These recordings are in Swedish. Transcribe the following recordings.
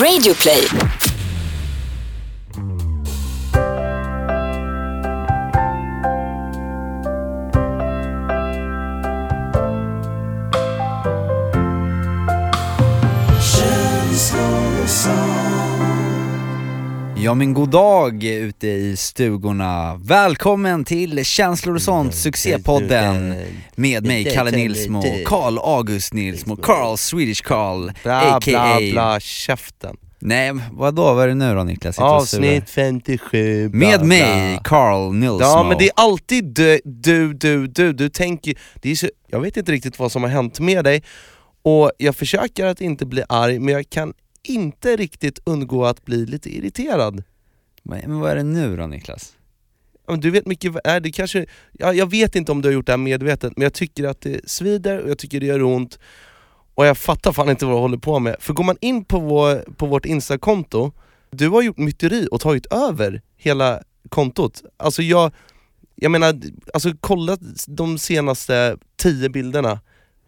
Radio Play. Ja men god dag ute i stugorna. Välkommen till Känslor och sånt, succépodden med mig Kalle Nilsmo, Karl August Nilsmo, Carl Swedish Carl, Bla a.k.a. bla bla, käften. Nej vadå, vad är det nu då Niklas? Sitter och surar. Avsnitt 57, bla, Med bla. mig, Carl Nilsmo. Ja men det är alltid du, du, du, du, du tänker, det är så, jag vet inte riktigt vad som har hänt med dig, och jag försöker att inte bli arg, men jag kan inte riktigt undgå att bli lite irriterad. Men vad är det nu då Niklas? Ja, Du vet mycket, är det kanske, ja, jag vet inte om du har gjort det här medvetet, men jag tycker att det svider och jag tycker det gör ont, och jag fattar fan inte vad du håller på med. För går man in på, vår, på vårt instakonto, du har gjort myteri och tagit över hela kontot. Alltså jag, jag menar, alltså kolla de senaste tio bilderna,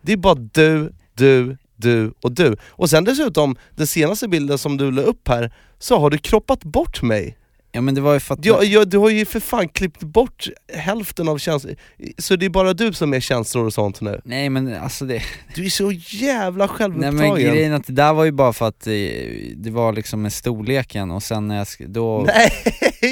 det är bara du, du, du och du. Och sen dessutom, den senaste bilden som du la upp här, så har du kroppat bort mig. Ja men det var ju för att... Jag, jag, du har ju för fan klippt bort hälften av känslor, så det är bara du som är känslor och sånt nu. Nej men alltså det... Du är så jävla Nej självupptagen. men grejen är att det där var ju bara för att eh, det var liksom med storleken och sen när jag då, Nej,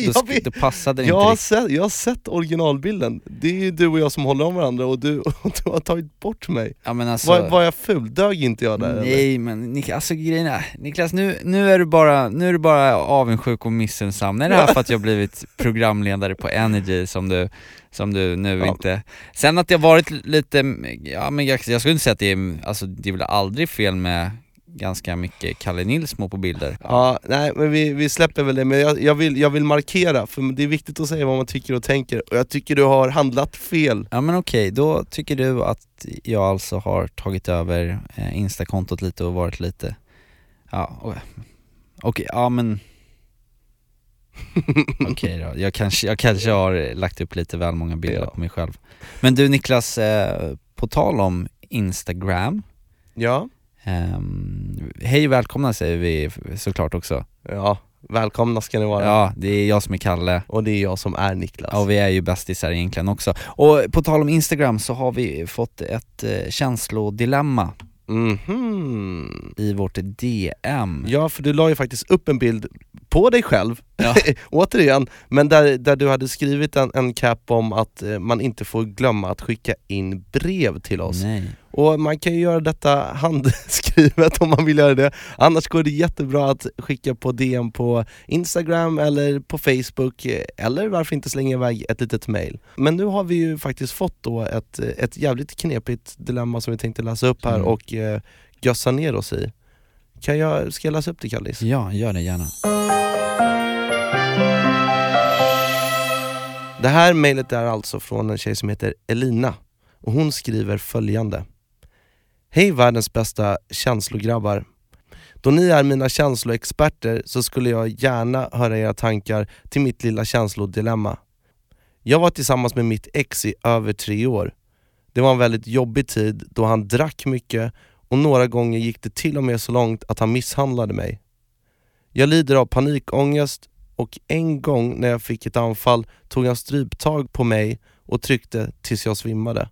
jag, vet, då passade det jag, inte har sett, jag har sett originalbilden, det är ju du och jag som håller om varandra och du, och du har tagit bort mig. Ja men alltså... Var, var jag ful? Dög inte jag där eller? Nej men Nik alltså grejen är, Niklas nu, nu är du bara, nu är du bara avundsjuk och missunnsam. Är det här för att jag har blivit programledare på Energy som du, som du nu Ja. inte... Sen att jag varit lite, ja men jag, jag skulle inte säga att det är, alltså det är väl aldrig fel med ganska mycket Kalle Nilsmo på bilder. Ja, nej men vi, vi släpper väl det, men jag, jag, vill, jag vill markera, för det är viktigt att säga vad man tycker och tänker, och jag tycker du har handlat fel. Ja men okej, då tycker du att jag alltså har tagit över eh, instakontot lite och varit lite, ja, okej, ja men Okej då, jag kanske, jag kanske har lagt upp lite väl många bilder Ja. på mig själv Men du Niklas, eh, på tal om Instagram, Ja, ehm, hej och välkomna säger vi såklart också ja, välkomna ska ni vara. Ja, det är jag som är Kalle Och det är jag som är Niklas. Och vi är ju bästisar egentligen också. Och på tal om Instagram så har vi fått ett eh, känslodilemma Mhm. i vårt DM. Ja, för du la ju faktiskt upp en bild på dig själv, Ja. återigen, men där, där du hade skrivit en, en cap om att eh, man inte får glömma att skicka in brev till oss. Nej. Och man kan ju göra detta handskrivet om man vill göra det, annars går det jättebra att skicka på DM på Instagram eller på Facebook, eh, eller varför inte slänga iväg ett litet mail. Men nu har vi ju faktiskt fått då ett, eh, ett jävligt knepigt dilemma som vi tänkte läsa upp här Mm. och eh, gössa ner oss i. Kan jag, ska jag läsa upp det Kallis? Ja, gör det gärna. Det här mejlet är alltså från en tjej som heter Elina och hon skriver följande. Hej världens bästa känslograbbar. Då ni är mina känsloexperter så skulle jag gärna höra era tankar till mitt lilla känslodilemma. Jag var tillsammans med mitt ex i över tre år. Det var en väldigt jobbig tid då han drack mycket och några gånger gick det till och med så långt att han misshandlade mig. Jag lider av panikångest och en gång när jag fick ett anfall tog han stryptag på mig och tryckte tills jag svimmade.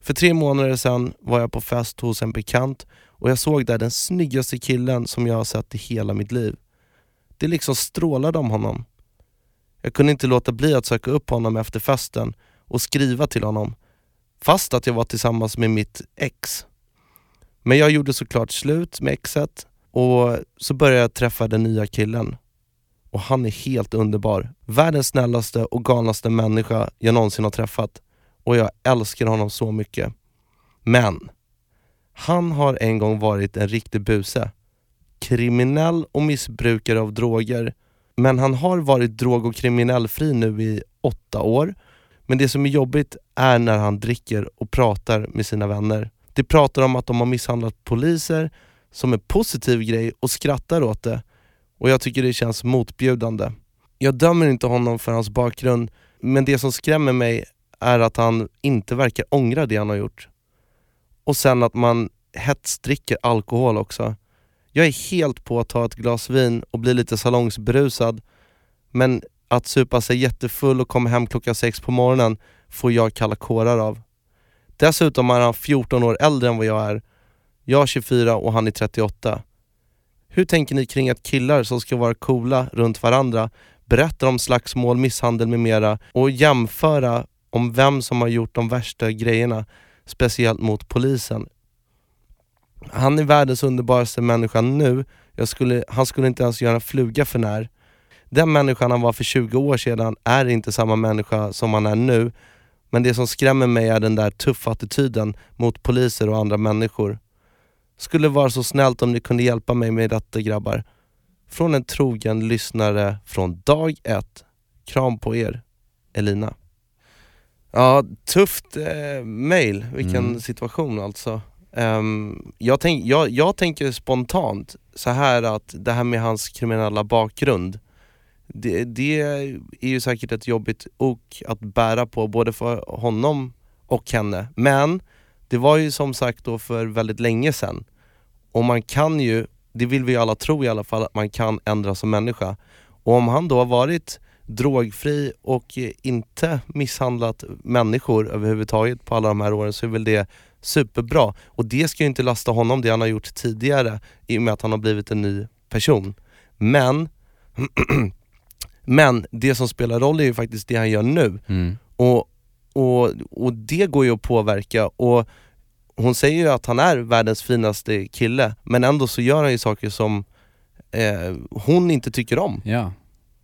För tre månader sedan var jag på fest hos en bekant och jag såg där den snyggaste killen som jag har sett i hela mitt liv. Det liksom strålade om honom. Jag kunde inte låta bli att söka upp honom efter festen och skriva till honom, fast att jag var tillsammans med mitt ex. Men jag gjorde såklart slut med exet och så började jag träffa den nya killen och han är helt underbar. Världens snällaste och galnaste människa jag någonsin har träffat och jag älskar honom så mycket. Men, han har en gång varit en riktig buse. Kriminell och missbrukare av droger. Men han har varit drog och kriminellfri nu i åtta år. Men det som är jobbigt är när han dricker och pratar med sina vänner. De pratar om att de har misshandlat poliser, som en positiv grej och skrattar åt det och jag tycker det känns motbjudande. Jag dömer inte honom för hans bakgrund, men det som skrämmer mig är att han inte verkar ångra det han har gjort. Och sen att man hetsdricker alkohol också. Jag är helt på att ta ett glas vin och bli lite salongsberusad, men att supa sig jättefull och komma hem klockan sex på morgonen får jag kalla kårar av. Dessutom är han 14 år äldre än vad jag är. Jag är 24 och han är 38. Hur tänker ni kring att killar som ska vara coola runt varandra berättar om slagsmål, misshandel med mera och jämföra om vem som har gjort de värsta grejerna, speciellt mot polisen. Han är världens underbaraste människa nu, skulle, han skulle inte ens göra en fluga för när. Den människan han var för 20 år sedan är inte samma människa som han är nu, men det som skrämmer mig är den där tuffa attityden mot poliser och andra människor. Skulle vara så snällt om ni kunde hjälpa mig med detta grabbar. Från en trogen lyssnare från dag ett. Kram på er, Elina. Ja, tufft eh, mail. Vilken mm. situation alltså. Um, jag, tänk, jag, jag tänker spontant så här att det här med hans kriminella bakgrund, det, det är ju säkert ett jobbigt ok att bära på både för honom och henne. Men det var ju som sagt då för väldigt länge sedan. Och man kan ju, det vill vi alla tro i alla fall, att man kan ändras som människa. Och om han då har varit drogfri och inte misshandlat människor överhuvudtaget på alla de här åren så är väl det superbra. Och det ska ju inte lasta honom det han har gjort tidigare i och med att han har blivit en ny person. Men, men det som spelar roll är ju faktiskt det han gör nu. Mm. Och, och, och det går ju att påverka. Och hon säger ju att han är världens finaste kille, men ändå så gör han ju saker som eh, hon inte tycker om. Ja,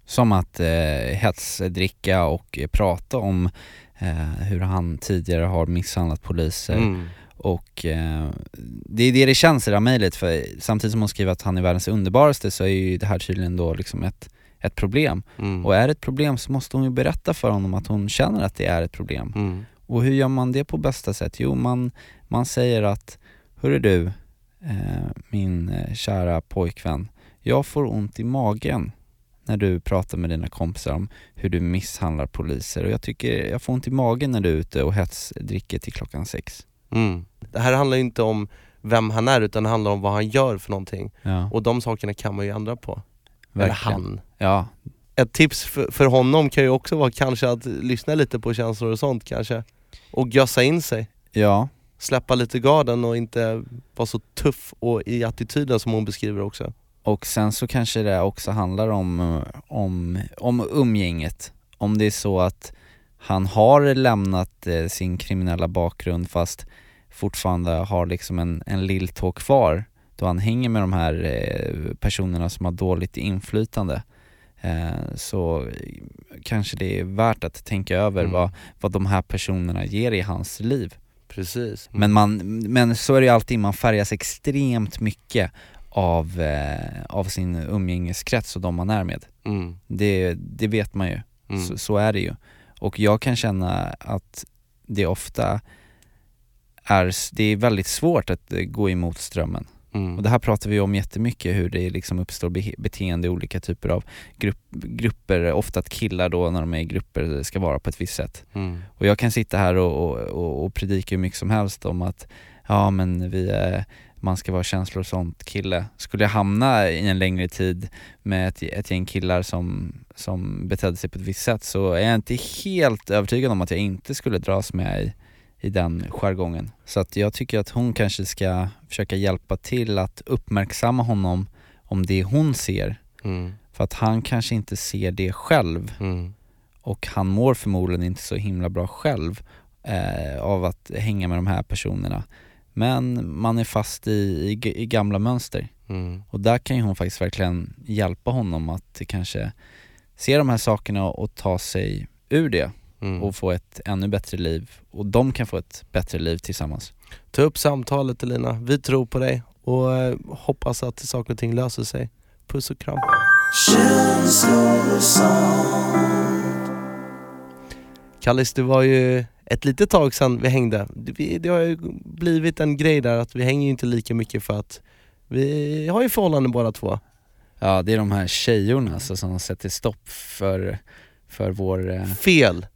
som att eh, hetsdricka och prata om eh, hur han tidigare har misshandlat poliser. Mm. Och eh, det är det det känns i det här mejlet, för samtidigt som hon skriver att han är världens underbaraste så är ju det här tydligen då liksom ett, ett problem. Mm. Och är det ett problem så måste hon ju berätta för honom att hon känner att det är ett problem. Mm. Och hur gör man det på bästa sätt? Jo, man, man säger att Hörru du, eh, min eh, kära pojkvän, jag får ont i magen när du pratar med dina kompisar om hur du misshandlar poliser och jag tycker jag får ont i magen när du är ute och hetsdricker till klockan sex. Mm. Det här handlar inte om vem han är utan det handlar om vad han gör för någonting. Ja. Och de sakerna kan man ju ändra på. Verkligen. Eller han. Ja. Ett tips för, för honom kan ju också vara kanske att lyssna lite på känslor och sånt kanske. Och gössa in sig. Ja. Släppa lite garden och inte vara så tuff och i attityden som hon beskriver också. Och sen så kanske det också handlar om, om, om umgänget. Om det är så att han har lämnat eh, sin kriminella bakgrund fast fortfarande har liksom en, en lilltå kvar då han hänger med de här eh, personerna som har dåligt inflytande eh, så kanske det är värt att tänka över mm. vad, vad de här personerna ger i hans liv. Precis. Men, man, men så är det ju alltid, man färgas extremt mycket av, eh, av sin umgängeskrets och de man är med. Mm. Det, det vet man ju, mm. så, så, är det ju. Och jag kan känna att det ofta är, det är väldigt svårt att gå emot strömmen. Mm. Och det här pratar vi om jättemycket, hur det liksom uppstår be beteende i olika typer av grupp, grupper, ofta att killar då när de är i grupper ska vara på ett visst sätt. Mm. Och jag kan sitta här och, och, och predika hur mycket som helst om att ja men vi är man ska vara sånt kille. Skulle jag hamna i en längre tid med ett, ett gäng killar som, som betedde sig på ett visst sätt så är jag inte helt övertygad om att jag inte skulle dras med i, i den jargongen. Så att jag tycker att hon kanske ska försöka hjälpa till att uppmärksamma honom om det hon ser. Mm. För att han kanske inte ser det själv. Mm. Och han mår förmodligen inte så himla bra själv eh, av att hänga med de här personerna. Men man är fast i, i, i gamla mönster. Mm. Och där kan ju hon faktiskt verkligen hjälpa honom att kanske se de här sakerna och ta sig ur det mm. och få ett ännu bättre liv. Och de kan få ett bättre liv tillsammans. Ta upp samtalet Elina, vi tror på dig och eh, hoppas att saker och ting löser sig. Puss och kram. Kallis, det var ju ett litet tag sedan vi hängde. Det, det har ju blivit en grej där att vi hänger inte lika mycket för att vi har ju förhållanden båda två. Ja, det är de här tjejorna alltså, som sätter stopp för, för vår... Eh... Fel!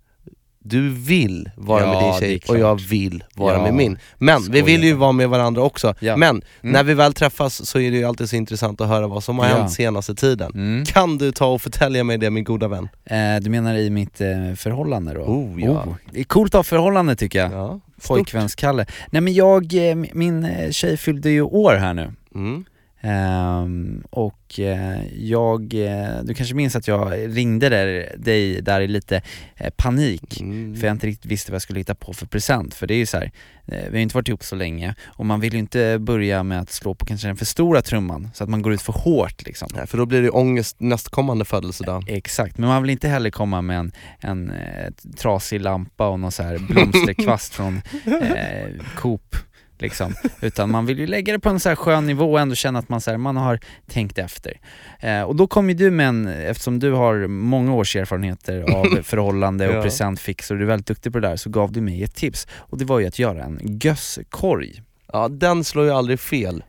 Du vill vara Ja, med din tjej och jag vill vara Ja, med min. Men vi skojar vill ju vara med varandra också. Ja. Men Mm. när vi väl träffas så är det ju alltid så intressant att höra vad som har hänt senaste tiden. Mm. Kan du ta och förtälja mig det min goda vän? Eh, du menar i mitt eh, förhållande då? Oh, ja. Det är coolt att ha förhållande tycker jag. Ja. Pojkvänskalle. Nej men jag, eh, min eh, tjej fyllde ju år här nu. Mm. Ehm, och eh, jag, eh, du kanske minns att jag ringde där, dig där i lite eh, panik Mm. för jag inte riktigt visste vad jag skulle hitta på för present. För det är ju så här, eh, vi har ju inte varit ihop så länge och man vill ju inte börja med att slå på kanske den för stora trumman så att man går ut för hårt liksom. Nej, för då blir det ångest nästkommande födelsedag. Exakt, men man vill inte heller komma med en, en eh, trasig lampa och någon så här blomsterkvast från eh, Coop liksom. Utan man vill ju lägga det på en så här skön nivå och ändå känna att man, så här, man har tänkt efter. Eh, och då kom ju du med en, eftersom du har många års erfarenheter av förhållande och Ja. presentfix och du är väldigt duktig på det där så gav du mig ett tips och det var ju att göra en gösskorg. Ja, den slår ju aldrig fel.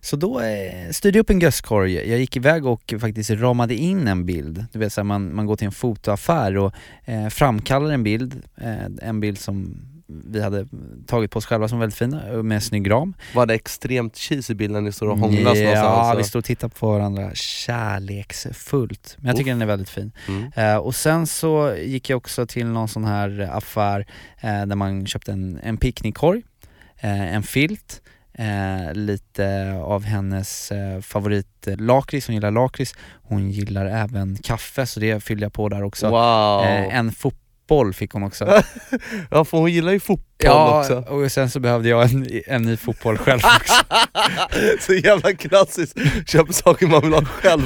Så då eh, styrde jag upp en gösskorg, jag gick iväg och faktiskt ramade in en bild. Du vet så här, man, man går till en fotoaffär och eh, framkallar en bild, eh, en bild som vi hade tagit på oss själva som väldigt fin, eh, med snygg ram. Var det extremt cheesy bild när ni står och hånglas Ja, någonstans? vi står och tittar på varandra kärleksfullt. Men jag tycker den är väldigt fin. Mm. Eh, och sen så gick jag också till någon sån här affär eh, där man köpte en, en picknickkorg, eh, en filt, eh, lite av hennes eh, favoritlakrits, hon gillar lakrits, hon gillar även kaffe så det fyllde jag på där också. Wow! Eh, en fotboll fick hon också. Ja för hon gillar ju fotboll ja, också. och sen så behövde jag en, en ny fotboll själv också. så jävla klassiskt, köp saker man vill ha själv.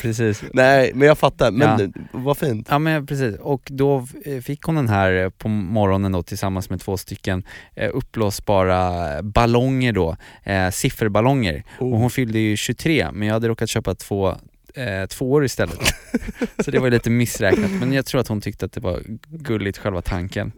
Precis. Nej men jag fattar, men Ja. vad fint. Ja men precis, och då eh, fick hon den här eh, på morgonen då tillsammans med två stycken eh, uppblåsbara ballonger då, eh, sifferballonger. Och Oh. hon fyllde ju 23 men jag hade råkat köpa två eh, tvåor istället. Så det var lite missräknat men jag tror att hon tyckte att det var gulligt själva tanken.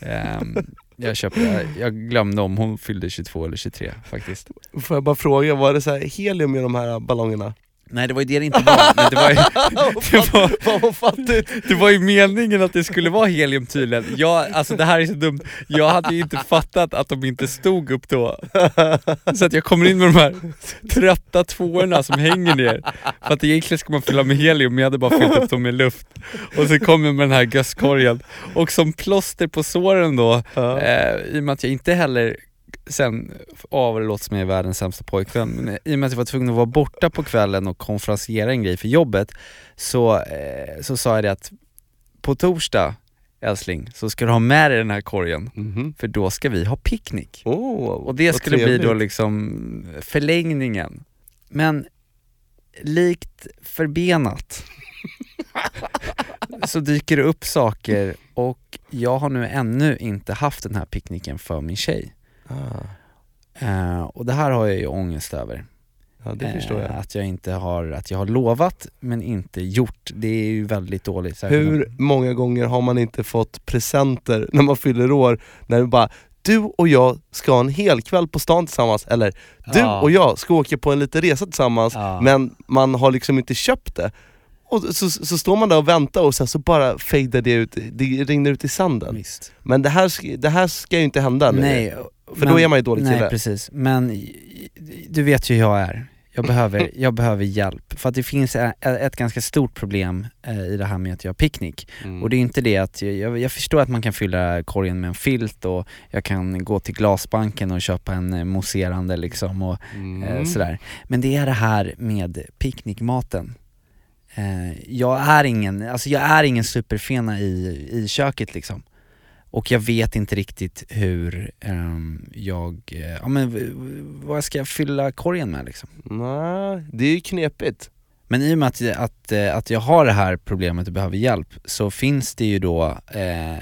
Ehm, jag, köpte, jag, jag glömde om hon fyllde 22 eller 23 faktiskt. Får jag bara fråga, var det så helium i de här ballongerna? Nej det var ju det det inte var, men det var ju, det var! Det var ju meningen att det skulle vara helium tydligen. Jag, alltså det här är så dumt, jag hade ju inte fattat att de inte stod upp då. Så att jag kommer in med de här trötta tvåorna som hänger ner. För att egentligen ska man fylla med helium, men jag hade bara fyllt upp dem med luft. Och så kom jag med den här gösskorgen. Och som plåster på såren då, eh, i och med att jag inte heller sen, av det låter som jag är världens sämsta pojkvän, men i och med att jag var tvungen att vara borta på kvällen och konferenciera en grej för jobbet så, eh, så sa jag det att på torsdag älskling, så ska du ha med dig den här korgen Mhm. för då ska vi ha picknick. Oh, Och det vad skulle bli då trevligt. liksom förlängningen. Men likt förbenat så dyker det upp saker och jag har nu ännu inte haft den här picknicken för min tjej. Ah, Eh, och det här har jag ju ångest över. ja det förstår jag. Eh, att jag inte har, att jag har lovat men inte gjort. Det är ju väldigt dåligt. Hur många gånger har man inte fått presenter när man fyller år, när det bara du och jag ska ha en hel kväll på stan tillsammans, eller du Ja. och jag ska åka på en liten resa tillsammans, Ja. men man har liksom inte köpt det. Och så, så står man där och väntar och sen så bara fejdar det ut, det rinner ut i sanden. Visst. Men det här, det här ska ju inte hända nu. Nej, För då är man ju dålig Nej kille. precis, men du vet ju hur jag är. Jag behöver, jag behöver hjälp. För att det finns ett ganska stort problem eh, i det här med att jag har picknick. Mm. Och det är inte det att, jag, jag, förstår att man kan fylla korgen med en filt och jag kan gå till glasbanken och köpa en eh, mousserande liksom och eh, Mm. sådär. Men det är det här med picknickmaten. Eh, jag är ingen, alltså jag är ingen superfena i, i köket liksom. Och jag vet inte riktigt hur ehm, jag, eh, ja men vad ska jag fylla korgen med liksom? Nej, det är ju knepigt. Men i och med att, att, eh, att jag har det här problemet och behöver hjälp så finns det ju då, eh,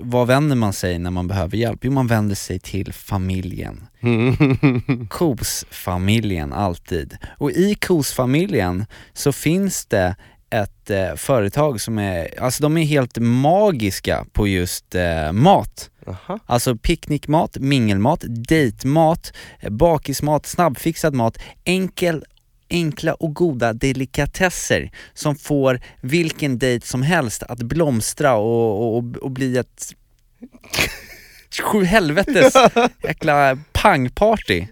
vad vänder man sig när man behöver hjälp? Jo man vänder sig till familjen. KOS-familjen alltid. Och i KOS-familjen så finns det ett eh, företag som är, alltså de är helt magiska på just eh, mat. Aha. Alltså picknickmat, mingelmat, dejtmat, eh, bakismat, snabbfixad mat, enkel enkla och goda delikatesser som får vilken dejt som helst att blomstra och, och, och bli ett sju helvetes jäkla pangparty.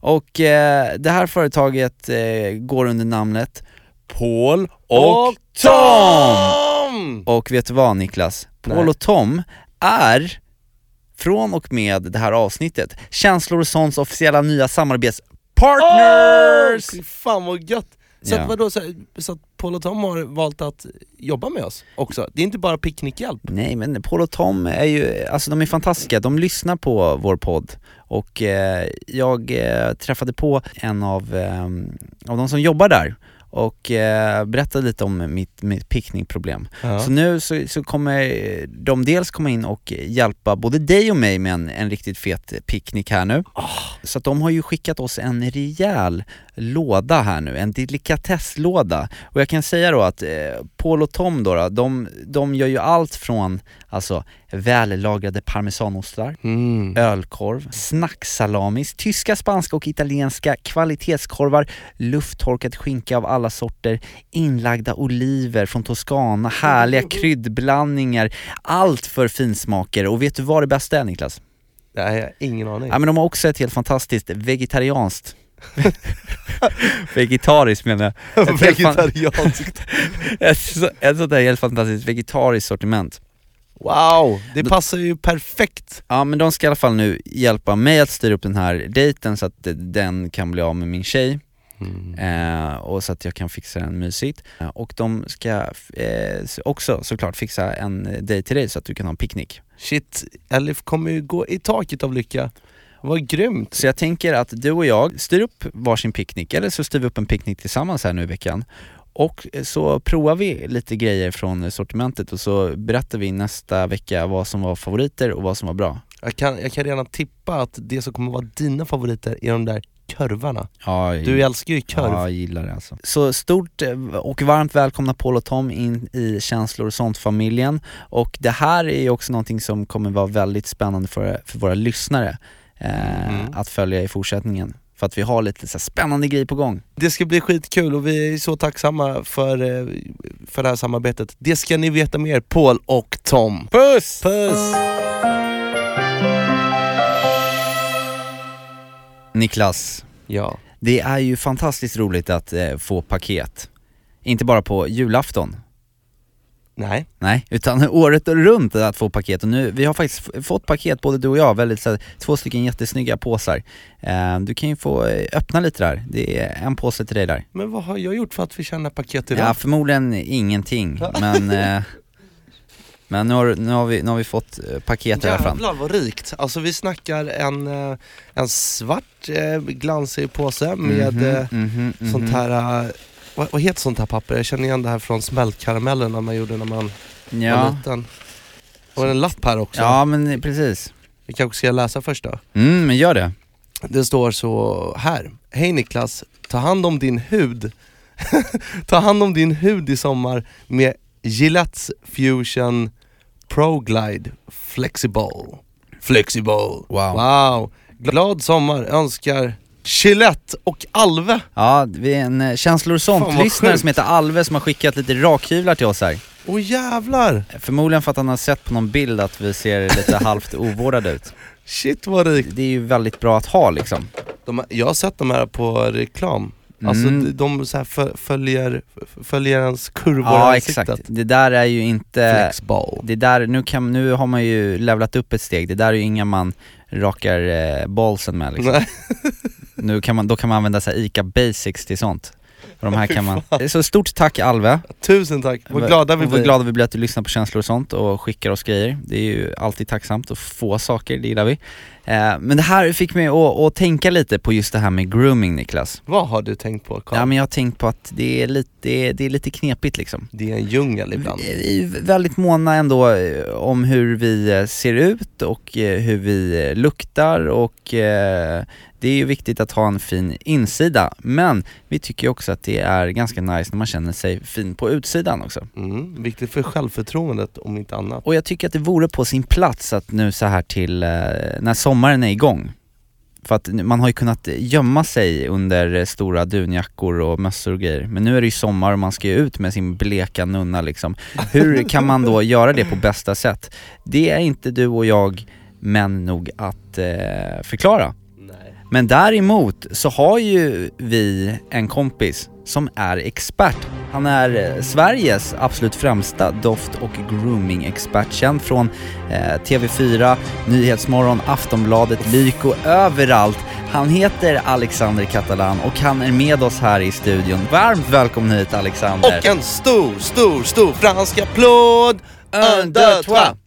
Och eh, det här företaget eh, går under namnet Paul och, Tom! Tom! Och vet du vad Niklas? Paul Nej. och Tom är från och med det här avsnittet Känslor och Sons officiella nya samarbetspartners! Fy fan vad gött! Så, Ja. att, vadå, så, så att Paul och Tom har valt att jobba med oss också? Det är inte bara picknickhjälp? Nej men Paul och Tom är ju, alltså de är fantastiska, de lyssnar på vår podd och eh, jag eh, träffade på en av, eh, av de som jobbar där och eh, berättade lite om mitt, mitt picknickproblem. Ja. Så nu så, så kommer de dels komma in och hjälpa både dig och mig med en, en riktigt fet picknick här nu. Så de har ju skickat oss en rejäl låda här nu, en delikatesslåda. Och jag kan säga då att eh, Paul och Tom då, då de, de gör ju allt från alltså vällagrade parmesanostar, Mm. ölkorv, snacksalamis, tyska, spanska och italienska kvalitetskorvar, lufttorkad skinka av alla sorter, inlagda oliver från Toscana, härliga kryddblandningar, allt för finsmaker. Och vet du vad det bästa är Niklas? Nej, jag har ingen aning. Ja men de har också ett helt fantastiskt vegetarianskt Vegetariskt menar jag. Ett Vegetarianskt. Ett, så- ett sånt där helt fantastiskt vegetariskt sortiment. Wow, det passar ju perfekt. Ja men de ska i alla fall nu hjälpa mig att styra upp den här dejten så att den kan bli av med min tjej eh, och så att jag kan fixa den mysigt. Eh, Och de ska eh, också såklart fixa en dejt till dig så att du kan ha en picknick. Shit, Elif kommer ju gå i taket av lycka. Vad grymt. Så jag tänker att du och jag styr upp varsin picknick, eller så styr vi upp en picknick tillsammans här nu i veckan. Och så provar vi lite grejer från sortimentet och så berättar vi nästa vecka vad som var favoriter och vad som var bra. Jag kan, jag kan redan tippa att det som kommer vara dina favoriter är de där kurvarna. Ja, Du älskar ju kurv. Ja, jag gillar det alltså. Så stort eh, och varmt välkomna Paul och Tom in i Känslor och sånt-familjen. Och det här är ju också någonting som kommer vara väldigt spännande för, för våra lyssnare eh, Mm. att följa i fortsättningen. För att vi har lite så här spännande grejer på gång. Det ska bli skitkul och vi är så tacksamma för, eh, för det här samarbetet. Det ska ni veta mer, Paul och Tom. Puss! Puss! Niklas, Ja. det är ju fantastiskt roligt att eh, få paket. Inte bara på julafton, Nej. Nej, utan året runt att få paket och nu, vi har faktiskt fått paket både du och jag, väldigt så här, två stycken jättesnygga påsar. Eh, du kan ju få eh, öppna lite där, det är en påse till dig där. Men vad har jag gjort för att förtjäna paket idag? Ja, förmodligen ingenting, men eh, men nu har, nu, har vi, nu har vi fått eh, paket alla fall. Jävlar vad rikt. Alltså vi snackar en, eh, en svart eh, glansig påse med mhm, mhm. sånt här, vad, vad heter sånt här papper? Jag känner igen det här från smältkaramellerna man gjorde när man var Ja, liten. Och en lapp här också. ja men precis. Vi kanske ska läsa först då. Mm, men gör det. Det står så här. Hej Niklas, ta hand om din hud. ta hand om din hud i sommar med Gillettes Fusion Pro Glide Flexible. Flexible. Wow. Wow. Glad sommar önskar Gillette och Alve. Ja, vi är en eh, Känslor och sånt-lyssnare som heter Alve som har skickat lite rakhyvlar till oss här. Åh jävlar! Förmodligen för att han har sett på någon bild att vi ser lite halvt ovårdade ut. Shit vad rikt. Det är ju väldigt bra att ha liksom. De, jag har sett de här på reklam. Alltså Mm. de, de så här fö- följer, följer ens kurvor i Ja ansiktet. exakt, det där är ju inte, Flexball. det där, nu, kan, nu har man ju levlat upp ett steg, det där är ju inga man rakar eh, ballsen med liksom. Nu kan man, då kan man använda sig ICA basics till sånt. De här kan man, så stort tack Alve. Tusen tack, vad glada vi blir. Vad glada vi blir att du lyssnar på känslor och sånt och skickar oss grejer. Det är ju alltid tacksamt att få saker, det gillar vi. Eh, men det här fick mig att, att tänka lite på just det här med grooming Niklas. Vad har du tänkt på Carl? Ja men jag har tänkt på att det är lite, det är, det är lite knepigt liksom. Det är en djungel ibland. Vi är väldigt måna ändå eh, om hur vi eh, ser ut och hur vi luktar och det är ju viktigt att ha en fin insida men vi tycker också att det är ganska nice när man känner sig fin på utsidan också. Mm, viktigt för självförtroendet om inte annat. Och jag tycker att det vore på sin plats att nu så här till, eh, när sommaren är igång För att man har ju kunnat gömma sig under stora dunjackor och mössor och grejer. Men nu är det ju sommar och man ska ju ut med sin bleka nunna liksom. Hur kan man då göra det på bästa sätt? Det är inte du och jag män nog att eh, förklara. Men däremot så har ju vi en kompis som är expert. Han är eh, Sveriges absolut främsta doft och grooming-expert, känd från eh, TV4, Nyhetsmorgon, Aftonbladet, Lyko, överallt. Han heter Alexander Catalan och han är med oss här i studion. Varmt välkommen hit Alexander! Och en stor, stor, stor fransk applåd! Un, deux, trois!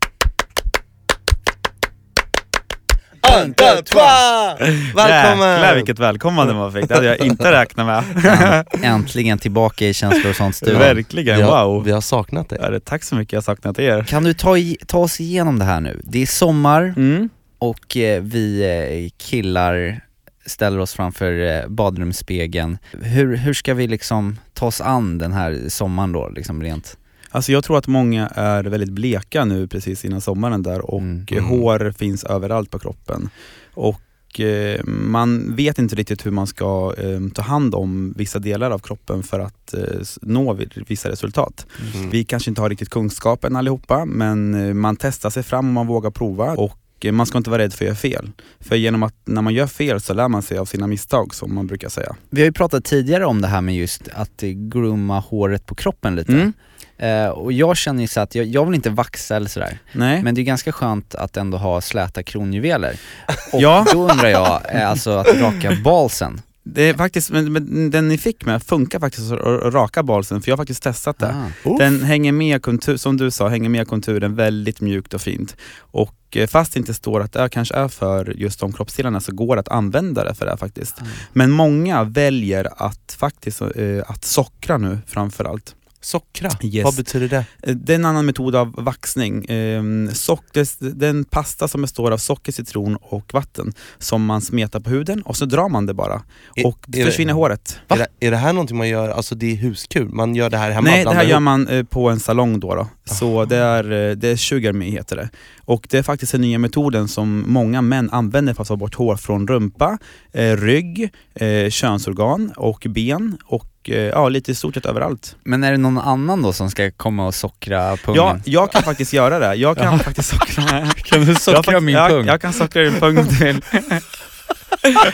Un, deux, trois! Välkommen! Jäklar vilket välkomnande man fick, det hade jag inte räknat med. Äntligen tillbaka i Känslor och sånt studion. Verkligen, vi har, wow. Vi har saknat dig. Ja, det- Tack så mycket, jag har saknat er. Kan du ta, i, ta oss igenom det här nu? Det är sommar Mm. och eh, vi eh, killar ställer oss framför eh, badrumsspegeln. Hur, hur ska vi liksom ta oss an den här sommaren då, liksom rent? Alltså jag tror att många är väldigt bleka nu precis innan sommaren där och Mm. eh, hår finns överallt på kroppen. Och eh, man vet inte riktigt hur man ska eh, ta hand om vissa delar av kroppen för att eh, nå vissa resultat. Mm. Vi kanske inte har riktigt kunskapen allihopa men man testar sig fram och man vågar prova och man ska inte vara rädd för att göra fel. För genom att när man gör fel så lär man sig av sina misstag som man brukar säga. Vi har ju pratat tidigare om det här med just att grooma håret på kroppen lite. Mm. Eh, och jag känner ju så att jag, jag vill inte vaxa eller sådär, Nej. men det är ganska skönt att ändå ha släta kronjuveler. Och Ja. då undrar jag, eh, alltså att raka balsen. Det är faktiskt, men, men den ni fick med funkar faktiskt att raka balsen för jag har faktiskt testat det. Ah. Den hänger med kontur, som du sa, hänger med konturen väldigt mjukt och fint. Och eh, fast det inte står att det kanske är för just de kroppsdelarna så går det att använda det för det faktiskt. Ah. Men många väljer att faktiskt eh, att sockra nu framförallt. Sockra, Yes. vad betyder det? Eh, Det är en annan metod av vaxning. Ehm, sock, det, det är en pasta som består av socker, citron och vatten som man smetar på huden och så drar man det bara. Är- Och det- försvinner håret. Är det, är det här någonting man gör, alltså det är huskur? Man gör det här hemma? Nej, det här gör man eh, på en salong då. då. Så det är, eh, det är sugar me heter det. Och det är faktiskt den nya metoden som många män använder för att ta bort hår från rumpa, eh, rygg, eh, könsorgan och ben och eh, ja, lite i stort sett överallt. Men är det någon annan då som ska komma och sockra pungen? Ja, jag kan faktiskt göra det. Jag kan faktiskt sockra. kan du Jag, sockra fakt- min jag, pung? jag kan sockra din pung om du vill.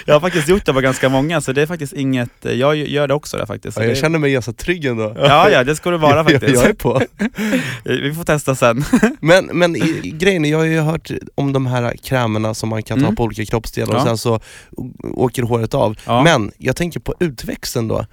Jag har faktiskt gjort det på ganska många så det är faktiskt inget, jag gör det också där faktiskt. Ja, jag det, känner mig ganska trygg ändå. ja, ja, det ska du vara faktiskt. jag är på. Vi får testa sen. Men, men i, grejen är, jag har ju hört om de här krämerna som man kan ta Mm. på olika kroppsdelar och Ja. sen så åker håret av. Ja. Men jag tänker på utväxten då.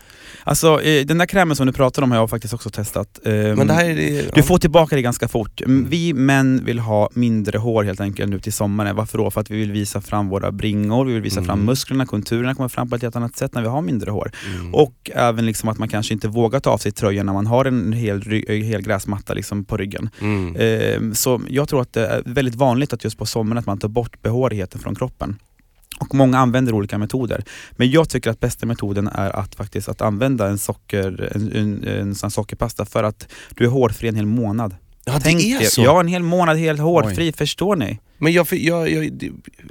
Alltså eh, den där krämen som du pratar om har jag faktiskt också testat. Ehm, Men det här är det, Du får tillbaka det ganska fort. Mm. Vi män vill ha mindre hår helt enkelt nu till sommaren. Varför då? För att vi vill visa fram våra bringor, vi vill visa fram Mm. musklerna, konturerna kommer fram på ett helt annat sätt när vi har mindre hår. Mm. Och även liksom att man kanske inte vågar ta av sig tröjan när man har en hel, eh, hel gräsmatta liksom på ryggen. Ehm, Så jag tror att det är väldigt vanligt att just på sommaren att man tar bort behårigheten från kroppen. Och många använder olika metoder. Men jag tycker att bästa metoden är att faktiskt att använda en, socker, en, en, en sån här sockerpasta för att du är hårfri en hel månad. Ja det Tänk är er, så! Ja, en hel månad helt hårfri, förstår ni? Men jag, jag, jag,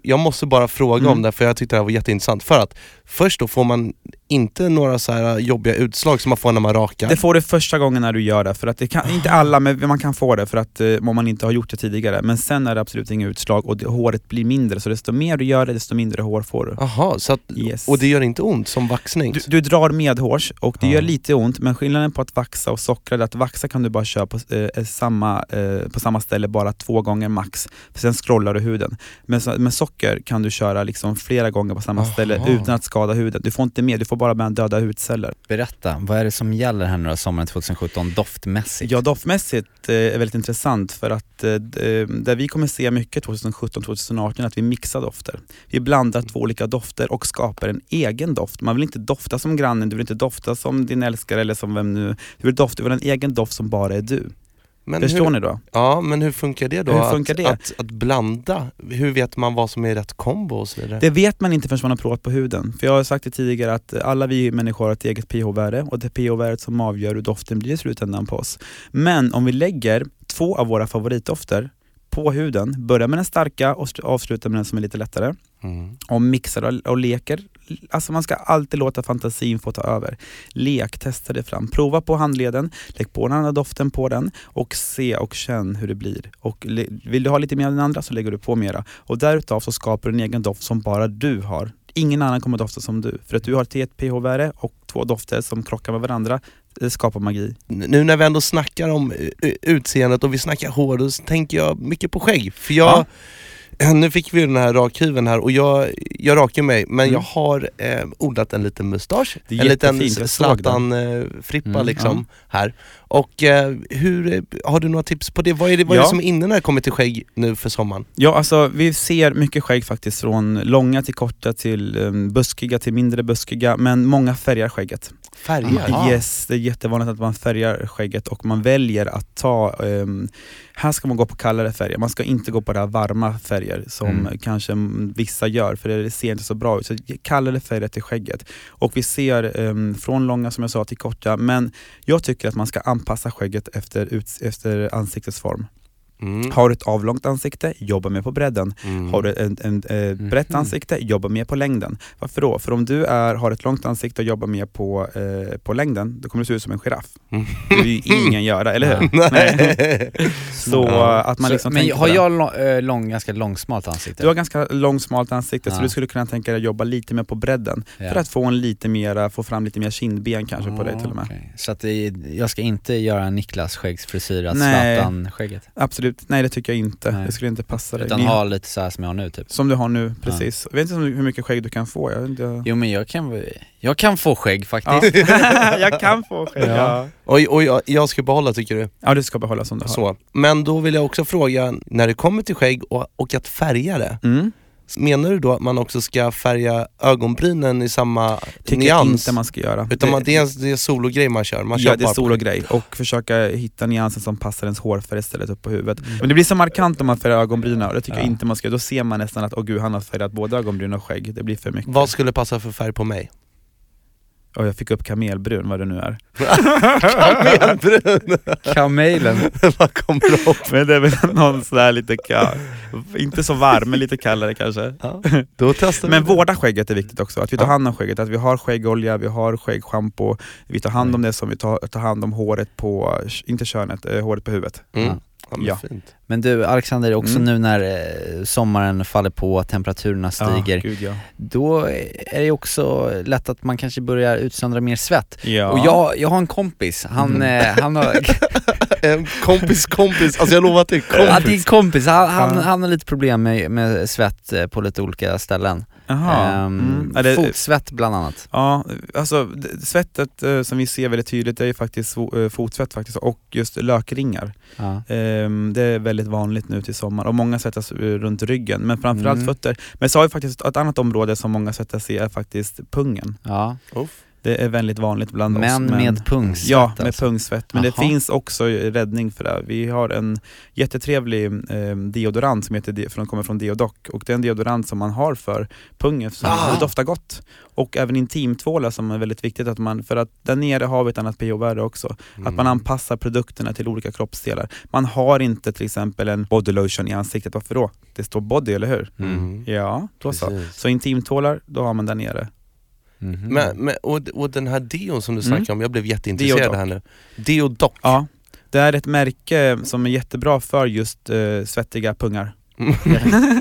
jag måste bara fråga Mm. om det för jag tyckte det här var jätteintressant. För att först då får man inte några så här jobbiga utslag som man får när man rakar. Det får du första gången när du gör det, för att det kan, inte alla, men man kan få det för att eh, om man inte har gjort det tidigare. Men sen är det absolut inga utslag och det, håret blir mindre, så desto mer du gör det, desto mindre hår får du. Jaha, så att, Yes. och det gör inte ont som vaxning? Du, du drar medhårs och det Ja. gör lite ont, men skillnaden på att vaxa och sockra är att vaxa kan du bara köra på, eh, samma, eh, på samma ställe bara två gånger max, för sen scrollar du huden. Men med socker kan du köra liksom flera gånger på samma Aha. ställe utan att skada huden. Du får inte mer, du får bara med döda hudceller. Berätta, vad är det som gäller här nu då, sommaren 2017 doftmässigt? Ja, doftmässigt eh, är väldigt intressant för att eh, d- eh, där vi kommer se mycket 2017-2018 är att vi mixar dofter. Vi blandar två olika dofter och skapar en egen doft. Man vill inte dofta som grannen, du vill inte dofta som din älskare eller som vem nu. Du vill dofta, du vill ha en egen doft som bara är du. Men Förstår hur, ni då? Ja, men hur funkar det då? Hur funkar att, det? Att, att blanda, hur vet man vad som är rätt kombo och så vidare? Det vet man inte förrän man har provat på huden. För jag har sagt det tidigare att alla vi människor har ett eget pH-värde och det är pH-värdet som avgör hur doften blir i slutändan på oss. Men om vi lägger två av våra favoritdofter på huden, börjar med den starka och avslutar med den som är lite lättare. Mm. och mixar och, och leker. Alltså man ska alltid låta fantasin få ta över. Lek, testa det fram. Prova på handleden, lägg på den andra doften på den och se och känn hur det blir. Och vill du ha lite mer än den andra så lägger du på mera. Och därutav så skapar du en egen doft som bara du har. Ingen annan kommer dofta som du. För att du har ett pH-värde och två dofter som krockar med varandra. Det skapar magi. Nu när vi ändå snackar om eh, utseendet och vi snackar hår, då tänker jag mycket på skägg. För jag, nu fick vi ju den här rakhyveln här och jag, jag rakar mig, men Mm. jag har eh, odlat en liten mustasch. Är En liten Zlatan-frippa Mm, liksom här. Och eh, hur, eh, har du några tips på det? Vad är det, vad är Ja. det som är inne när det kommer till skägg nu för sommaren? Ja, alltså vi ser mycket skägg faktiskt från långa till korta till um, buskiga till mindre buskiga, men många färgar skägget. Färger? Aha. Yes, det är jättevanligt att man färgar skägget och man väljer att ta, ehm, här ska man gå på kallare färger, man ska inte gå på det varma färger som Mm. kanske mm, vissa gör för det ser inte så bra ut. Så kallare färger till skägget. Och vi ser ehm, från långa som jag sa till korta, men jag tycker att man ska anpassa skägget efter, ut, efter ansiktets form. Mm. Har du ett avlångt ansikte, jobba mer på bredden. Mm. Har du ett en, en, brett Mhm. ansikte, jobba mer på längden. Varför då? För om du är, har ett långt ansikte och jobbar mer på, eh, på längden, då kommer du se ut som en giraff. Mm. Det vill ju ingen göra, eller hur? Nej. Så Ja. att man Så- liksom men tänker på har jag lång, äh, lång, ganska långsmalt ansikte? Du har ganska långt smalt ansikte så Ja. du skulle kunna tänka dig att jobba lite mer på bredden. Ja. För att få en lite mera, få fram lite mer kindben kanske på dig till och med. Okej. Så att det, jag ska inte göra Niklas skäggsfrisyr, att Nej. Zlatan-skägget? Absolut, nej det tycker jag inte. Nej. Det skulle inte passa dig. Utan Ni- ha lite så här som jag har nu typ? Som du har nu, precis. Jag vet inte hur mycket skägg du kan få. Jag, jag... Jo men jag kan, jag kan få skägg faktiskt. Ja. jag kan få skägg, Ja. ja. Oj, oj, jag- jag ska behålla tycker du? Ja, du ska behålla som du har. Så. Men då vill jag också fråga, när det kommer till skägg och, och att färga det, Mm. Menar du då att man också ska färga ögonbrynen i samma Tycker nyans? inte man ska göra. Utan man, det är en det är sologrej man kör? Man ja, det är stor och skägg. grej och försöka hitta nyansen som passar ens hårfärg istället upp på huvudet. Men det blir så markant om man färgar ögonbrynen och det tycker Ja. jag inte man ska Då ser man nästan att åh gud, han har färgat både ögonbryn och skägg. Det blir för mycket. Vad skulle passa för färg på mig? Och jag fick upp kamelbrun, vad det nu är. Kamelbrun! Kamelen. Vad kommer upp? Men det är väl någon sådär lite, ka- inte så varm, men lite kallare kanske. Ja, då testar Men det. vårda skägget är viktigt också, att vi tar Ja. hand om skägget, att vi har skäggolja, vi har skäggschampo, vi tar hand om det som vi tar, tar hand om håret på, inte könet, eh, håret på huvudet. Mm. Ja. Men Ja. Fint. Men du Alexander, också Mm. nu när eh, sommaren faller på, temperaturerna stiger, Ja, gud ja. då är det också lätt att man kanske börjar utsöndra mer svett. ja. Och jag, jag har en kompis, han, Mm. eh, han har, En kompis kompis, alltså jag lovar att det är ja, kompis. din kompis, han, han, han har lite problem med, med svett eh, på lite olika ställen. Jaha. Ehm, Mm. Ja, det- Fotsvett bland annat. Ja, alltså svettet eh, som vi ser väldigt tydligt är ju faktiskt eh, fotsvett faktiskt och just lökringar. Ja. Ehm, det är väldigt vanligt nu till sommar och många svettas eh, runt ryggen men framförallt Mm. fötter. Men så har vi faktiskt ett annat område som många svettas i är faktiskt pungen. Ja. Uff. Det är väldigt vanligt bland oss. Men med pungsvett Ja, med alltså. pungsvett. Men det Jaha. finns också räddning för det. Vi har en jättetrevlig eh, deodorant som heter, de- från, kommer från Deodoc och det är en deodorant som man har för pungen som Ah. det doftar gott. Och även intimtvålar som är väldigt viktigt att man, för att där nere har vi ett annat pH-värde också. Att Mm. man anpassar produkterna till olika kroppsdelar. Man har inte till exempel en body lotion i ansiktet, varför då? Det står body, eller hur? Mm. Ja, då så. Så intimtvålar, då har man där nere. Mhm. Men, men, och, och den här deon som du Mm. snackade om, jag blev jätteintresserad Deodoc. här nu. Deodoc. Ja, det är ett märke som är jättebra för just eh, svettiga pungar.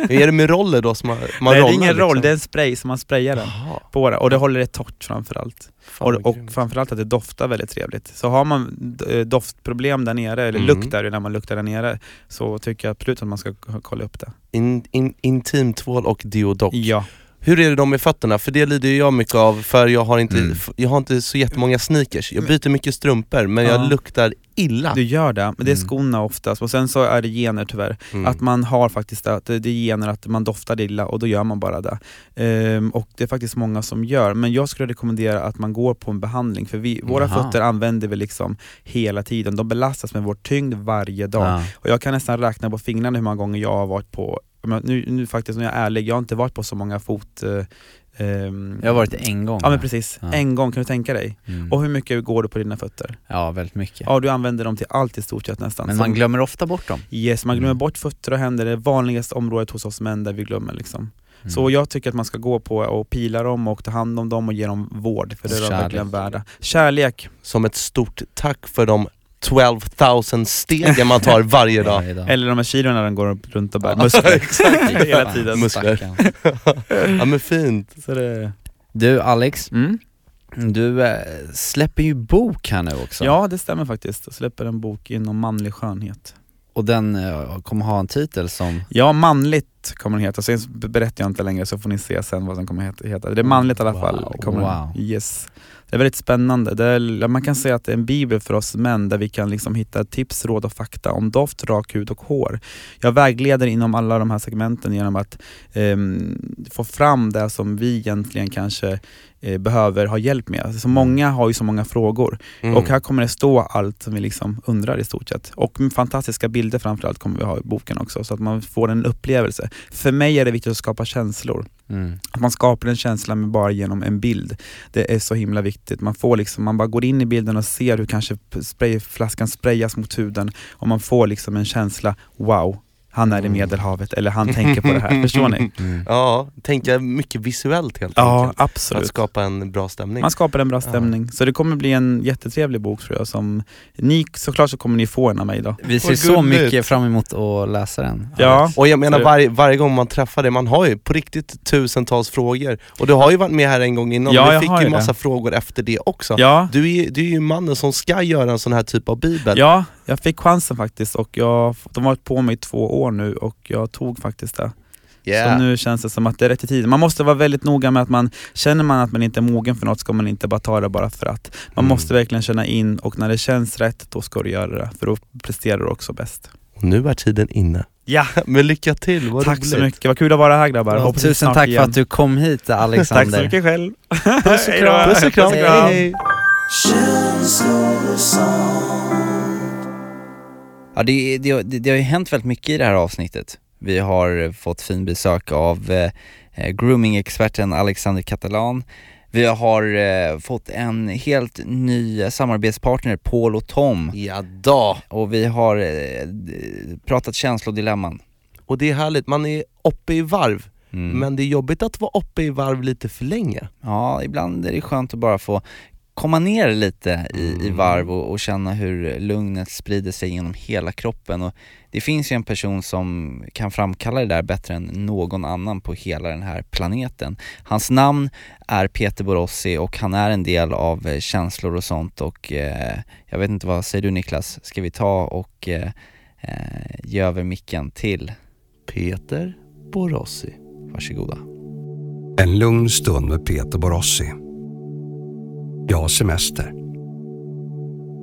är det med roller då som man, man Nej, det är ingen roll, liksom? det är en spray som man sprayar den på det och det håller det torrt framförallt. fan Och, och framförallt att det doftar väldigt trevligt. Så har man eh, doftproblem där nere, eller Mm. lukt där när man luktar där nere, så tycker jag absolut att man ska kolla upp det. In, in, intimtvål och deodoc. Ja, Hur är det då med fötterna? För det lider jag mycket av, för jag har inte, Mm. jag har inte så jättemånga sneakers. Jag byter mycket strumpor, men Ja. jag luktar illa. du gör det. Men det är Mm. skorna oftast. Och sen så är det gener tyvärr. Mm. Att man har faktiskt det, att det är gener att man doftar illa och då gör man bara det. Ehm, och det är faktiskt många som gör. Men jag skulle rekommendera att man går på en behandling för vi, våra Jaha. fötter använder vi liksom hela tiden. De belastas med vår tyngd varje dag. Ja. Och jag kan nästan räkna på fingrarna hur många gånger jag har varit på, nu, nu faktiskt när jag är ärlig, jag har inte varit på så många fot... Eh, ehm, Jag har varit en gång. Ja men precis, Ja. en gång kan du tänka dig. Mm. Och hur mycket går du på dina fötter? Ja, väldigt mycket. Ja du använder dem till allt i stort sett nästan. Men man glömmer ofta bort dem. Yes, man glömmer Mm. bort fötter och händer, det är vanligaste området hos oss män där vi glömmer liksom. Mm. Så jag tycker att man ska gå på och pila dem och ta hand om dem och ge dem vård, för det är de verkligen värda. Kärlek, Som ett stort tack för de 12 000 stegen man tar varje dag. Eller de här kilona den går runt och bär, Ja, muskler. exakt. Hela tiden. Muskler. Ja men fint. Så det, Du Alex, mm. du eh, släpper ju bok här nu också. Ja, det stämmer faktiskt. Jag släpper en bok inom manlig skönhet. Och den eh, kommer ha en titel som... Ja, manligt kommer den heta. Sen berättar jag inte längre så får ni se sen vad den kommer heta. Det är manligt i alla fall. Kommer wow. Yes. Det är väldigt spännande. Det är, man kan säga att det är en bibel för oss män där vi kan liksom hitta tips, råd och fakta om doft, rak hud och hår. Jag vägleder inom alla de här segmenten genom att ehm, få fram det som vi egentligen kanske eh, behöver ha hjälp med. Så många har ju så många frågor. Mm. Och här kommer det stå allt som vi liksom undrar i stort sett. Och fantastiska bilder framförallt kommer vi ha i boken också, så att man får en upplevelse. För mig är det viktigt att skapa känslor. Mm. Att man skapar en känsla med bara genom en bild. Det är så himla viktigt. Man, får liksom, man bara går in i bilden och ser hur kanske sprayflaskan sprayas mot huden och man får liksom en känsla, wow, han är i Mm. Medelhavet eller han tänker på det här. Förstår ni? Mm. Ja, tänka mycket visuellt helt Ja, enkelt. Att absolut. skapa en bra stämning. Man skapar en bra stämning. Så det kommer bli en jättetrevlig bok tror jag. Som, ni, såklart så kommer ni få en av mig då. Vi ser så mycket fram emot att läsa den. Ja, Och jag menar varje, varje gång man träffar dig, man har ju på riktigt tusentals frågor. Och du har ju varit med här en gång innan, Ja, du jag fick har ju ju massa det. frågor efter det också. ja, Du, är, du är ju mannen som ska göra en sån här typ av bibel. ja, jag fick chansen faktiskt och jag, de har varit på mig i två år nu och jag tog faktiskt det. Yeah. Så nu känns det som att det är rätt i tiden. Man måste vara väldigt noga med att man, känner man att man inte är mogen för något ska man inte bara ta det bara för att. Man Mm. måste verkligen känna in och när det känns rätt, då ska du göra det. För då presterar du också bäst. Och nu är tiden inne. Ja, Men lycka till, vad tack roligt. så mycket. Vad kul att vara här grabbar. Vi tusen tack igen. för att du kom hit Tack Alexander. så mycket själv. Puss och kram. Puss och kram. Puss och kram. Hej, hej. Ja, det, det, det, det har ju hänt väldigt mycket i det här avsnittet. Vi har fått fin besök av eh, eh, grooming-experten Alexander Catalan. Vi har eh, fått en helt ny samarbetspartner, Paul och Tom. Ja då. Och vi har eh, pratat känslodilemman. Och det är härligt, man är uppe i varv, Mm. men det är jobbigt att vara uppe i varv lite för länge. Ja, ibland är det skönt att bara få komma ner lite i, i Mm. varv och, och känna hur lugnet sprider sig genom hela kroppen. Och det finns ju en person som kan framkalla det där bättre än någon annan på hela den här planeten. Hans namn är Peter Borossi och han är en del av eh, känslor och sånt och eh, jag vet inte, vad säger du Niklas? Ska vi ta och eh, eh, ge över micken till, Peter Borossi. varsågoda. En lugn stund med Peter Borossi. Jag har semester.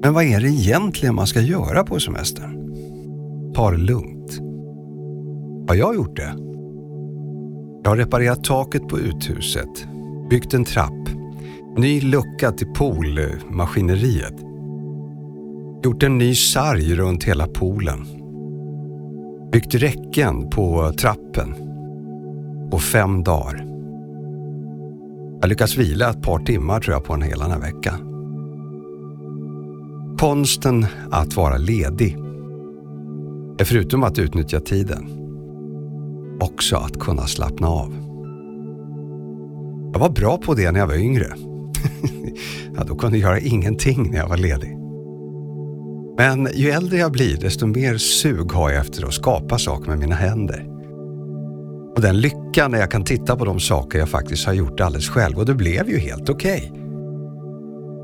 Men vad är det egentligen man ska göra på semestern? Ta det lugnt. Har jag gjort det? Jag har reparerat taket på uthuset, byggt en trapp, ny lucka till poolmaskineriet, gjort en ny sarg runt hela poolen, byggt räcken på trappen på fem dagar. Jag lyckas vila ett par timmar tror jag på en hel annan vecka. Konsten att vara ledig är förutom att utnyttja tiden också att kunna slappna av. Jag var bra på det när jag var yngre. ja, då kunde jag göra ingenting när jag var ledig. Men ju äldre jag blir desto mer sug har jag efter att skapa saker med mina händer. Och den lyckan när jag kan titta på de saker jag faktiskt har gjort alldeles själv och det blev ju helt okej.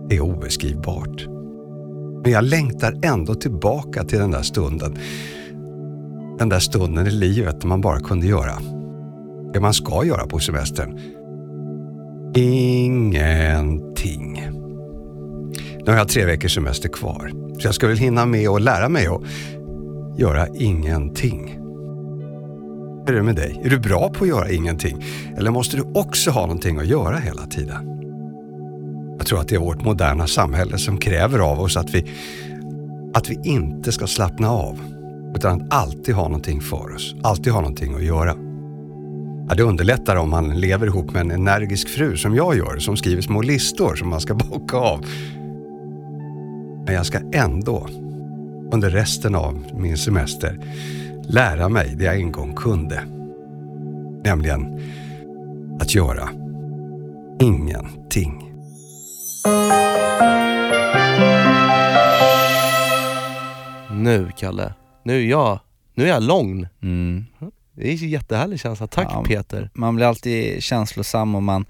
Det är obeskrivbart. Men jag längtar ändå tillbaka till den där stunden. Den där stunden i livet när man bara kunde göra det man ska göra på semestern. Ingenting. Nu har jag tre veckors semester kvar. Så jag ska väl hinna med att lära mig att göra ingenting. Hur är det med dig? Är du bra på att göra ingenting? Eller måste du också ha någonting att göra hela tiden? Jag tror att det är vårt moderna samhälle som kräver av oss att vi, att vi inte ska slappna av. Utan att alltid ha någonting för oss. Alltid ha någonting att göra. Ja, det underlättar om man lever ihop med en energisk fru som jag gör, som skriver små listor som man ska bocka av. Men jag ska ändå, under resten av min semester, lära mig det jag en gång kunde. Nämligen att göra ingenting. Nu Kalle, nu är jag, nu är jag lång. Mm. Det är en jättehärlig känsla. Tack Ja. Peter. Man blir alltid känslosam och man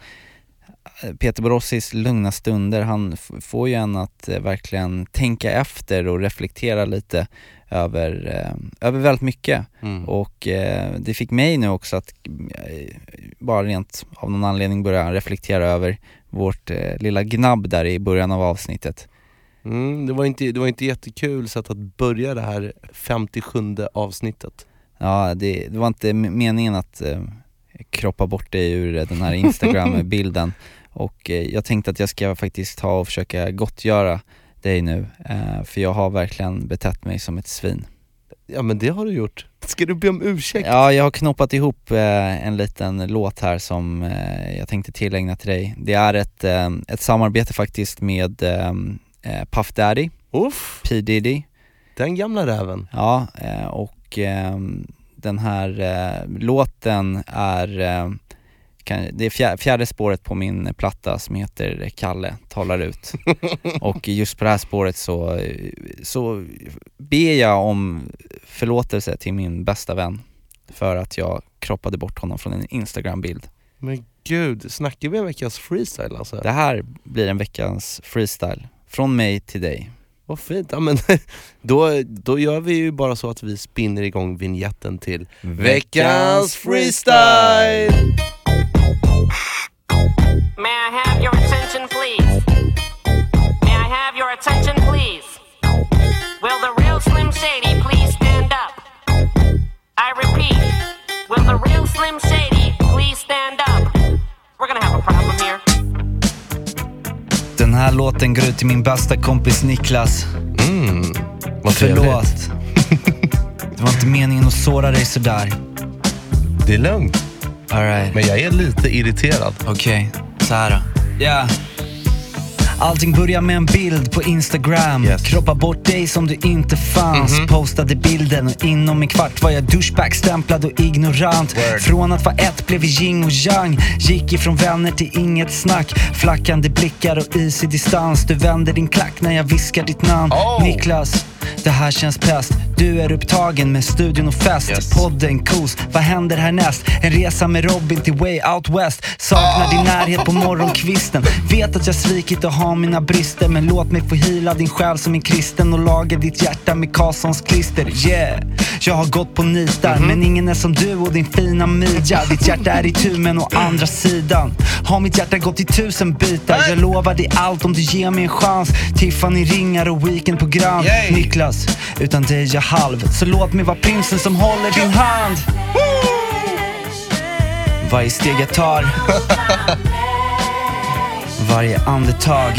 Peter Borossis lugna stunder, han får ju en att eh, verkligen tänka efter och reflektera lite över, eh, över väldigt mycket. Mm. Och eh, det fick mig nu också att eh, bara rent av någon anledning börja reflektera över vårt eh, lilla gnabb där i början av avsnittet. Mm, det, var inte, det var inte jättekul sätt att börja det här 57 avsnittet. Ja, det, det var inte meningen att eh, kroppa bort dig ur den här Instagram-bilden och eh, jag tänkte att jag ska faktiskt ta och försöka gottgöra dig nu, eh, för jag har verkligen betett mig som ett svin. Ja men det har du gjort. Ska du be om ursäkt? Ja, jag har knoppat ihop eh, en liten låt här som eh, jag tänkte tillägna till dig. Det är ett, ett samarbete faktiskt med Puff Daddy, Uff, P Diddy, den gamla räven. Ja, och den här låten är, det är fjär, fjärde spåret på min platta som heter Kalle talar ut. och just på det här spåret så, så ber jag om förlåtelse till min bästa vän för att jag kroppade bort honom från en Instagram-bild. Men gud, snackar vi en veckas freestyle alltså? Det här blir en veckans freestyle, från mig till dig. Vad fint, ja, men då, då gör vi ju bara så att vi spinner igång vignetten till Veckans freestyle! May I have your attention, please? May I have your attention, please? Will the real Slim Shady please stand up? I repeat, will the real Slim Shady please stand up? We're gonna have a problem here. Den här låten går ut till min bästa kompis Niklas. Mm, vad. Förlåt. Det var inte meningen att såra dig sådär. Det är lugnt, Alright, men jag är lite irriterad. okej. Så här då. Ja. Allting börjar med en bild på Instagram. Yes. Kroppa bort dig som du inte fanns. Postade bilden och inom en kvart var jag douchebag-stämplad och ignorant. Från att vara ett blev vi yin och yang. Gick ifrån vänner till inget snack. Flackande blickar och is i distans. Du vänder din klack när jag viskar ditt namn. Niklas, det här känns pest Du är upptagen med studion och fest. Yes. Podden, kos, vad händer härnäst? En resa med Robin till way out west. Saknar din närhet på morgonkvisten. Vet att jag svikit och har mina brister. Men låt mig få hila din själ som en kristen Och laga ditt hjärta med Karlssons klister. Yeah, jag har gått på nitar Men ingen är som du och din fina midja. Ditt hjärta är i tu men å andra sidan. Har mitt hjärta gått i tusen bitar? Jag lovar dig allt om du ger mig en chans. Tiffany ringar och weekendprogram Niklas, utan dig jag halv. Så låt mig vara prinsen som håller din hand. Varje steg jag tar. Varje andetag.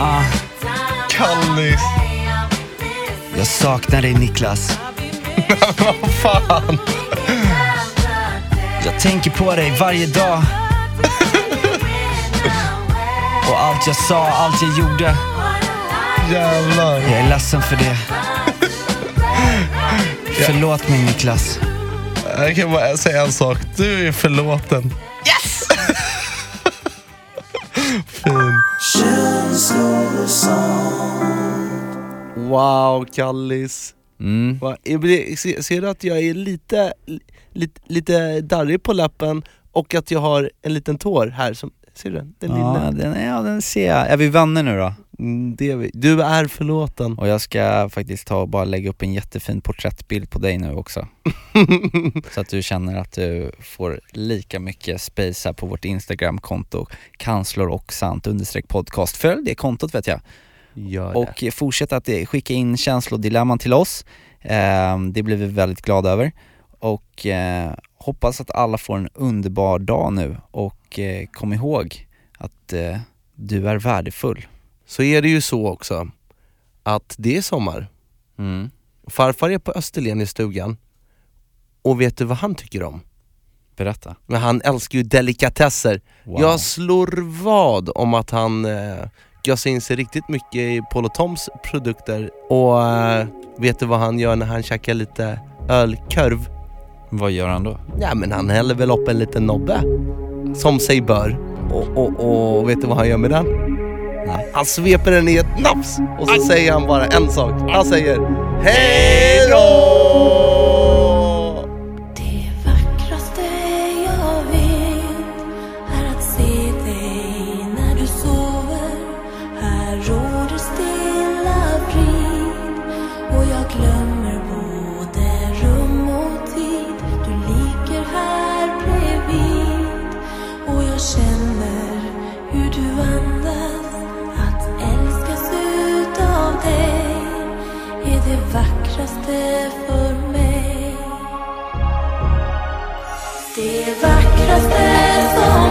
Ah, Kallis! Jag saknar dig Niklas. Vad fan! Jag tänker på dig varje dag. Och allt jag sa, allt jag gjorde Jävlar. Jag är ledsen för det Förlåt mig Niklas Jag kan bara säga en sak, du är förlåten. Yes! fin. Wow, Kallis. mm. Va, jag blir- se- Ser du att jag är lite, lite, lite darrig på läppen och att jag har en liten tår här? Som, ser du den? Den ja, lilla. den, ja, den ser jag. Är vi vänner nu då? Mm, det. Du är förlåten. Och jag ska faktiskt ta och bara lägga upp en jättefin porträttbild på dig nu också. Så att du känner att du får lika mycket space här på vårt Instagramkonto. Kanslor och sant understreck podcast. Följ det kontot vet jag. Gör det. och fortsätt att eh, skicka in känslodilemman till oss. Eh, Det blir vi väldigt glada över. Och eh, hoppas att alla får en underbar dag nu. Och eh, kom ihåg att eh, du är värdefull så är det ju så också att det är sommar. Mm. Farfar är på Österlen i stugan och vet du vad han tycker om? Berätta. Men han älskar ju delikatesser. Wow. Jag slår vad om att han eh, gasar in sig riktigt mycket i Paul och Toms produkter och eh, vet du vad han gör när han käkar lite ölkorv? Vad gör han då? Ja men han häller väl upp en liten nobbe, som sig bör. Och, och, och vet du vad han gör med den? Nej. Han sveper den i ett nafs och så Aj. säger han bara en sak. Han säger Hej då! Oh.